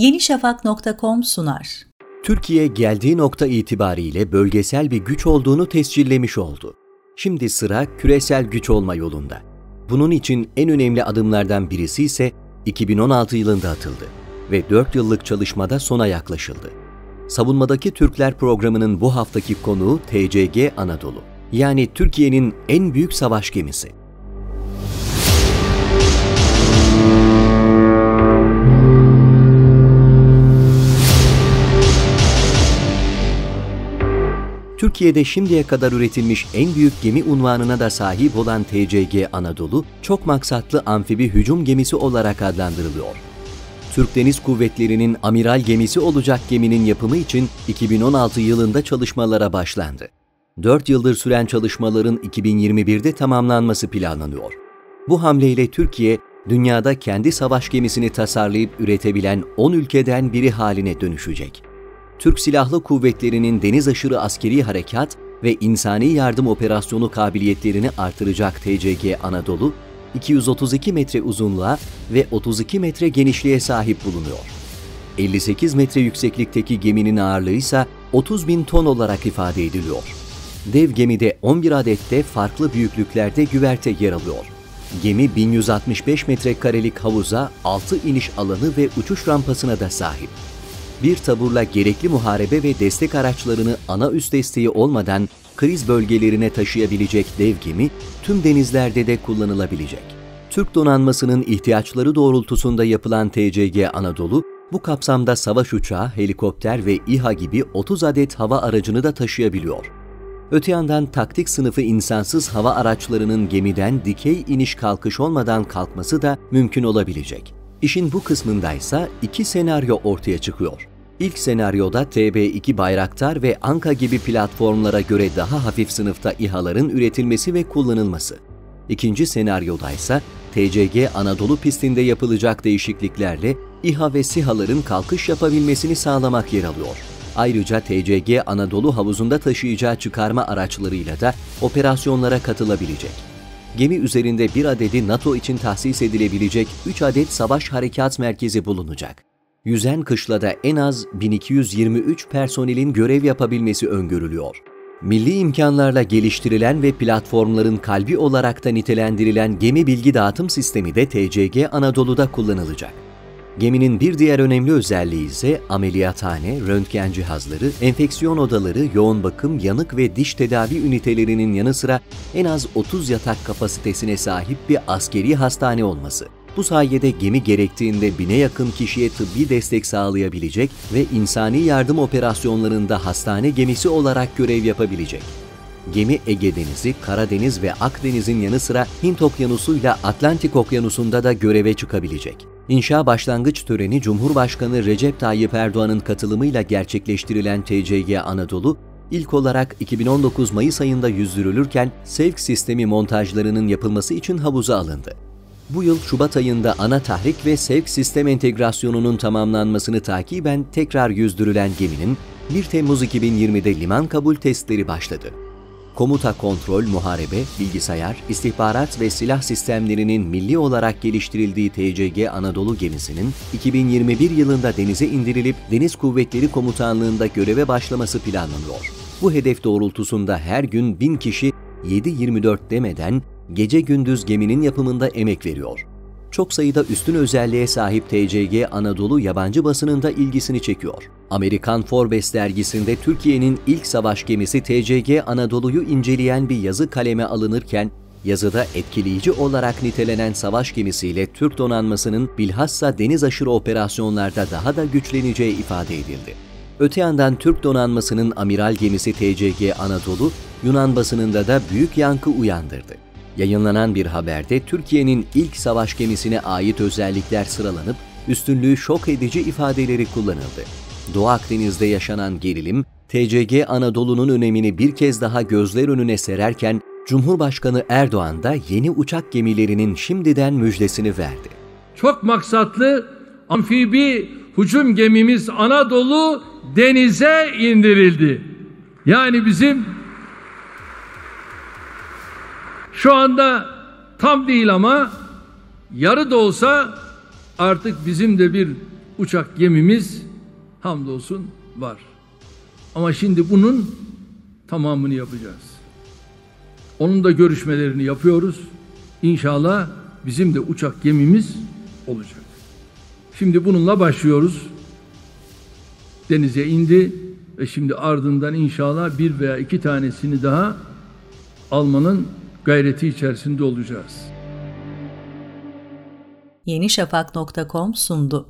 yenişafak.com sunar. Türkiye geldiği nokta itibariyle bölgesel bir güç olduğunu tescillemiş oldu. Şimdi sıra küresel güç olma yolunda. Bunun için en önemli adımlardan birisi ise 2016 yılında atıldı ve 4 yıllık çalışmada sona yaklaşıldı. Savunmadaki Türkler programının bu haftaki konuğu TCG Anadolu. Yani Türkiye'nin en büyük savaş gemisi. Türkiye'de şimdiye kadar üretilmiş en büyük gemi unvanına da sahip olan TCG Anadolu, çok maksatlı amfibi hücum gemisi olarak adlandırılıyor. Türk Deniz Kuvvetleri'nin amiral gemisi olacak geminin yapımı için 2016 yılında çalışmalara başlandı. 4 yıldır süren çalışmaların 2021'de tamamlanması planlanıyor. Bu hamleyle Türkiye, dünyada kendi savaş gemisini tasarlayıp üretebilen 10 ülkeden biri haline dönüşecek. Türk Silahlı Kuvvetleri'nin deniz aşırı askeri harekat ve insani yardım operasyonu kabiliyetlerini artıracak TCG Anadolu, 232 metre uzunluğa ve 32 metre genişliğe sahip bulunuyor. 58 metre yükseklikteki geminin ağırlığı ise 30 bin ton olarak ifade ediliyor. Dev gemide 11 adette farklı büyüklüklerde güverte yer alıyor. Gemi 1165 metrekarelik havuza, 6 iniş alanı ve uçuş rampasına da sahip bir taburla gerekli muharebe ve destek araçlarını ana üst desteği olmadan kriz bölgelerine taşıyabilecek dev gemi tüm denizlerde de kullanılabilecek. Türk donanmasının ihtiyaçları doğrultusunda yapılan TCG Anadolu, bu kapsamda savaş uçağı, helikopter ve İHA gibi 30 adet hava aracını da taşıyabiliyor. Öte yandan taktik sınıfı insansız hava araçlarının gemiden dikey iniş kalkış olmadan kalkması da mümkün olabilecek. İşin bu kısmındaysa iki senaryo ortaya çıkıyor. İlk senaryoda TB2 Bayraktar ve Anka gibi platformlara göre daha hafif sınıfta İHA'ların üretilmesi ve kullanılması. İkinci senaryoda ise TCG Anadolu pistinde yapılacak değişikliklerle İHA ve SİHA'ların kalkış yapabilmesini sağlamak yer alıyor. Ayrıca TCG Anadolu havuzunda taşıyacağı çıkarma araçlarıyla da operasyonlara katılabilecek. Gemi üzerinde bir adedi NATO için tahsis edilebilecek 3 adet savaş harekat merkezi bulunacak yüzen kışlada en az 1223 personelin görev yapabilmesi öngörülüyor. Milli imkanlarla geliştirilen ve platformların kalbi olarak da nitelendirilen gemi bilgi dağıtım sistemi de TCG Anadolu'da kullanılacak. Geminin bir diğer önemli özelliği ise ameliyathane, röntgen cihazları, enfeksiyon odaları, yoğun bakım, yanık ve diş tedavi ünitelerinin yanı sıra en az 30 yatak kapasitesine sahip bir askeri hastane olması. Bu sayede gemi gerektiğinde bine yakın kişiye tıbbi destek sağlayabilecek ve insani yardım operasyonlarında hastane gemisi olarak görev yapabilecek. Gemi Ege Denizi, Karadeniz ve Akdeniz'in yanı sıra Hint Okyanusu ile Atlantik Okyanusu'nda da göreve çıkabilecek. İnşa başlangıç töreni Cumhurbaşkanı Recep Tayyip Erdoğan'ın katılımıyla gerçekleştirilen TCG Anadolu, ilk olarak 2019 Mayıs ayında yüzdürülürken sevk sistemi montajlarının yapılması için havuza alındı bu yıl Şubat ayında ana tahrik ve sevk sistem entegrasyonunun tamamlanmasını takiben tekrar yüzdürülen geminin 1 Temmuz 2020'de liman kabul testleri başladı. Komuta kontrol, muharebe, bilgisayar, istihbarat ve silah sistemlerinin milli olarak geliştirildiği TCG Anadolu gemisinin 2021 yılında denize indirilip Deniz Kuvvetleri Komutanlığı'nda göreve başlaması planlanıyor. Bu hedef doğrultusunda her gün 1000 kişi 7-24 demeden gece gündüz geminin yapımında emek veriyor. Çok sayıda üstün özelliğe sahip TCG Anadolu yabancı basınında ilgisini çekiyor. Amerikan Forbes dergisinde Türkiye'nin ilk savaş gemisi TCG Anadolu'yu inceleyen bir yazı kaleme alınırken, yazıda etkileyici olarak nitelenen savaş gemisiyle Türk donanmasının bilhassa deniz aşırı operasyonlarda daha da güçleneceği ifade edildi. Öte yandan Türk donanmasının amiral gemisi TCG Anadolu, Yunan basınında da büyük yankı uyandırdı. Yayınlanan bir haberde Türkiye'nin ilk savaş gemisine ait özellikler sıralanıp üstünlüğü şok edici ifadeleri kullanıldı. Doğu Akdeniz'de yaşanan gerilim, TCG Anadolu'nun önemini bir kez daha gözler önüne sererken Cumhurbaşkanı Erdoğan da yeni uçak gemilerinin şimdiden müjdesini verdi. Çok maksatlı amfibi hücum gemimiz Anadolu denize indirildi. Yani bizim şu anda tam değil ama yarı da olsa artık bizim de bir uçak gemimiz hamdolsun var. Ama şimdi bunun tamamını yapacağız. Onun da görüşmelerini yapıyoruz. İnşallah bizim de uçak gemimiz olacak. Şimdi bununla başlıyoruz. Denize indi ve şimdi ardından inşallah bir veya iki tanesini daha almanın gayreti içerisinde olacağız. yenişafak.com sundu.